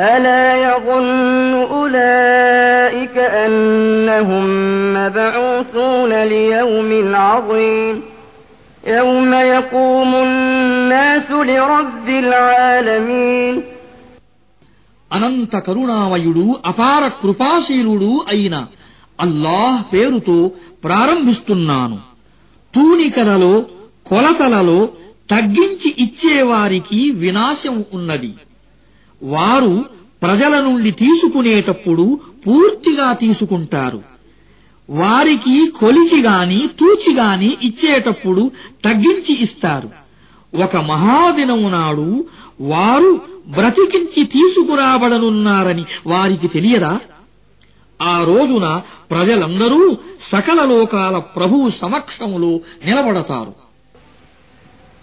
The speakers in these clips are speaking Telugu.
ألا يظن أولئك أنهم مبعوثون ليوم عظيم يوم يقوم الناس لرب العالمين అనంత కరుణామయుడు అపార కృపాశీలుడు అయిన అల్లాహ్ పేరుతో ప్రారంభిస్తున్నాను తూనికలలో కొలతలలో తగ్గించి ఇచ్చేవారికి వినాశం ఉన్నది వారు ప్రజల నుండి తీసుకునేటప్పుడు పూర్తిగా తీసుకుంటారు. వారికి కొలిచిగాని తూచిగాని ఇచ్చేటప్పుడు తగ్గించి ఇస్తారు. ఒక మహాదినము నాడు వారు బ్రతికించి తీసుకురాబడనున్నారని వారికి తెలియదా? ఆ రోజున ప్రజలందరూ సకల లోకాల ప్రభువు సమక్షములో నిలబడతారు.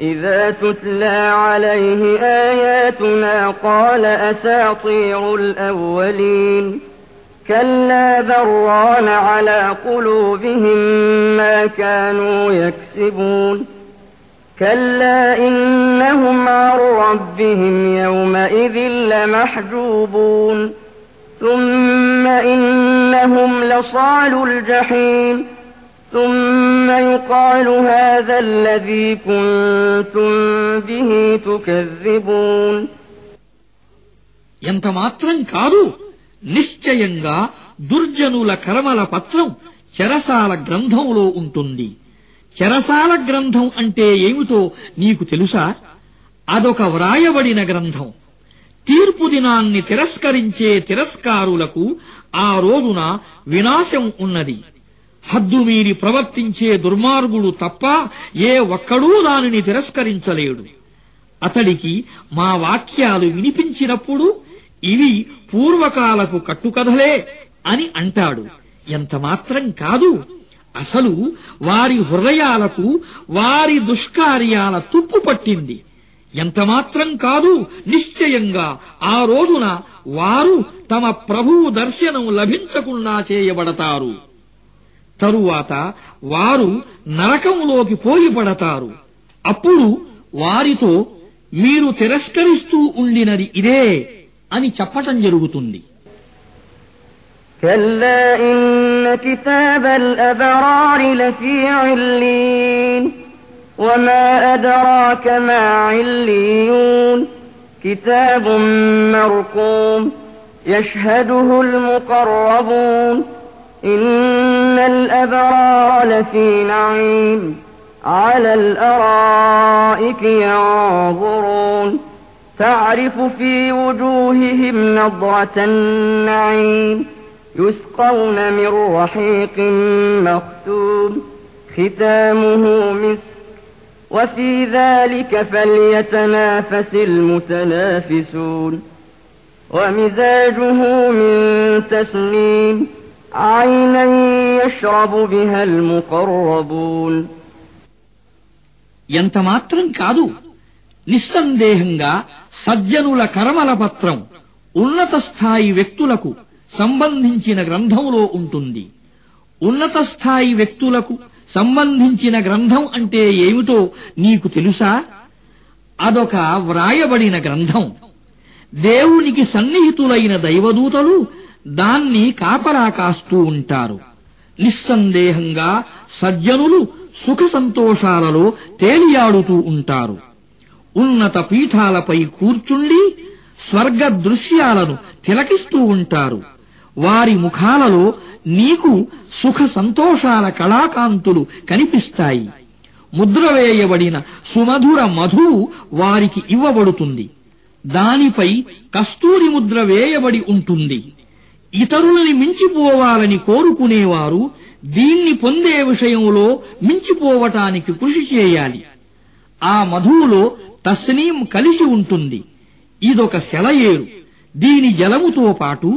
إذا تتلى عليه آياتنا قال أساطير الأولين. كلا بران على قلوبهم ما كانوا يكسبون. كلا إنهم عن ربهم يومئذ لمحجوبون. ثم إنهم لصال الجحيم. ثم يقال هذا الذي كنتم به تكذبون ఎంత మాత్రం కాదు నిశ్చయంగా దుర్జనుల కర్మల పత్రం చెరసాల గ్రంథంలో ఉంటుంది చెరసాల గ్రంథం అంటే ఏమిటో నీకు తెలుసా అదొక వ్రాయబడిన గ్రంథం తీర్పు దినాన్ని తిరస్కరించే తిరస్కారులకు ఆ రోజున వినాశం ఉన్నది హద్దుమీరి ప్రవర్తించే దుర్మార్గుడు తప్ప ఏ ఒక్కడూ దానిని తిరస్కరించలేడు. అతడికి మా వాక్యాలు వినిపించినప్పుడు ఇవి పూర్వకాలపు కట్టుకథలే అని అంటాడు. ఎంతమాత్రం కాదు అసలు వారి హృదయాలకు వారి దుష్కార్యాల తుప్పు పట్టింది. ఎంతమాత్రం కాదు నిశ్చయంగా ఆ రోజున వారు తమ ప్రభువు దర్శనం లభించకుండా చేయబడతారు. తరువాత వారు నరకంలోకి పోయి పడతారు అప్పుడు వారితో మీరు తిరస్కరిస్తూ ఉండినది ఇదే అని చెప్పటం జరుగుతుంది كلا إن كتاب الأبرار لفي علين وما أدراك ما عليون كتاب مرقوم يشهده المقربون إن الأبرار لفي نعيم على الأرائك ينظرون تعرف في وجوههم نضرة النعيم يسقون من رحيق مختوم ختامه مسك وفي ذلك فليتنافس المتنافسون ومزاجه من تسنيم عينا يشرب بها المقربون ఎంత మాత్రం కాదు నిస్సందేహంగా సజ్జనుల కర్మల పత్రం ఉన్నత స్థాయి వ్యక్తులకు సంబంధించిన గ్రంథంలో ఉంటుంది ఉన్నత స్థాయి వ్యక్తులకు సంబంధించిన గ్రంథం అంటే ఏమిటో నీకు తెలుసా అదొక వ్రాయబడిన గ్రంథం దేవునికి సన్నిహితులైన దైవదూతలు దాన్ని కాపలా కాస్తూ ఉంటారు నిస్సందేహంగా సజ్జనులు సుఖ సంతోషాలలో తేలియాడుతూ ఉంటారు. ఉన్నత పీఠాలపై కూర్చుండి స్వర్గ దృశ్యాలను తిలకిస్తూ ఉంటారు. వారి ముఖాలలో నీకు సుఖ సంతోషాల కళాకాంతులు కనిపిస్తాయి. ముద్ర వేయబడిన సుమధుర మధువు వారికి ఇవ్వబడుతుంది. దానిపై కస్తూరి ముద్ర వేయబడి ఉంటుంది. ఇతరులని మించిపోవాలని కోరుకునేవారు దీన్ని పొందే విషయంలో మించిపోవటానికి కృషి చేయాలి ఆ మధువులో తస్నీం కలిసి ఉంటుంది ఇదొక సెలయేరు దీని జలముతో పాటు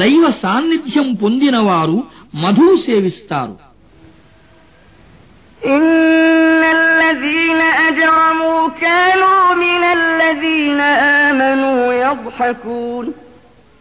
దైవ సాన్నిధ్యం పొందినవారు మధువు సేవిస్తారు إن الذين أجرموا كانوا من الذين آمنوا يضحكون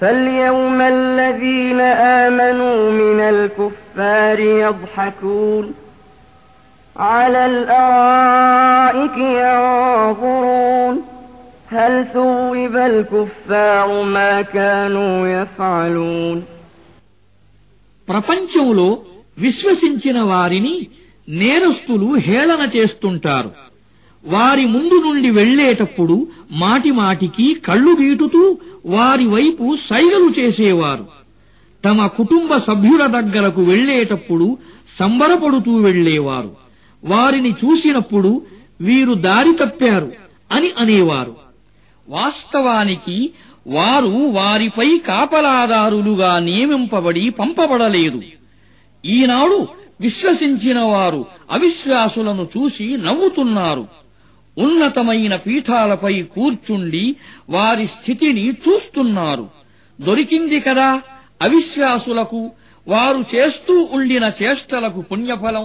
فاليوم الذين آمنوا من الكفار يضحكون على الأرائك ينظرون هل ثوب الكفار ما كانوا يفعلون ప్రపంచంలో విశ్వసించిన వారిని నేరస్తులు హేళన చేస్తుంటారు వారి ముందు నుండి వెళ్ళేటప్పుడు మాటిమాటికి కళ్ళు గీటుతూ వారి వైపు సైగలు చేసేవారు. తమ కుటుంబ సభ్యుల దగ్గరకు వెళ్ళేటప్పుడు సంబరపడుతూ వెళ్ళేవారు వారిని చూసినప్పుడు వీరు దారి తప్పారు అని అనేవారు. వాస్తవానికి వారు వారిపై కాపలాదారులుగా నియమింపబడి పంపబడలేదు. ఈనాడు విశ్వసించిన వారు అవిశ్వాసులను చూసి నవ్వుతున్నారు. ఉన్నతమైన పీఠాలపై కూర్చుండి వారి స్థితిని చూస్తున్నారు. దొరికింది కదా అవిశ్వాసులకు వారు చేస్తూ ఉండిన చేష్టలకు పుణ్యఫలం.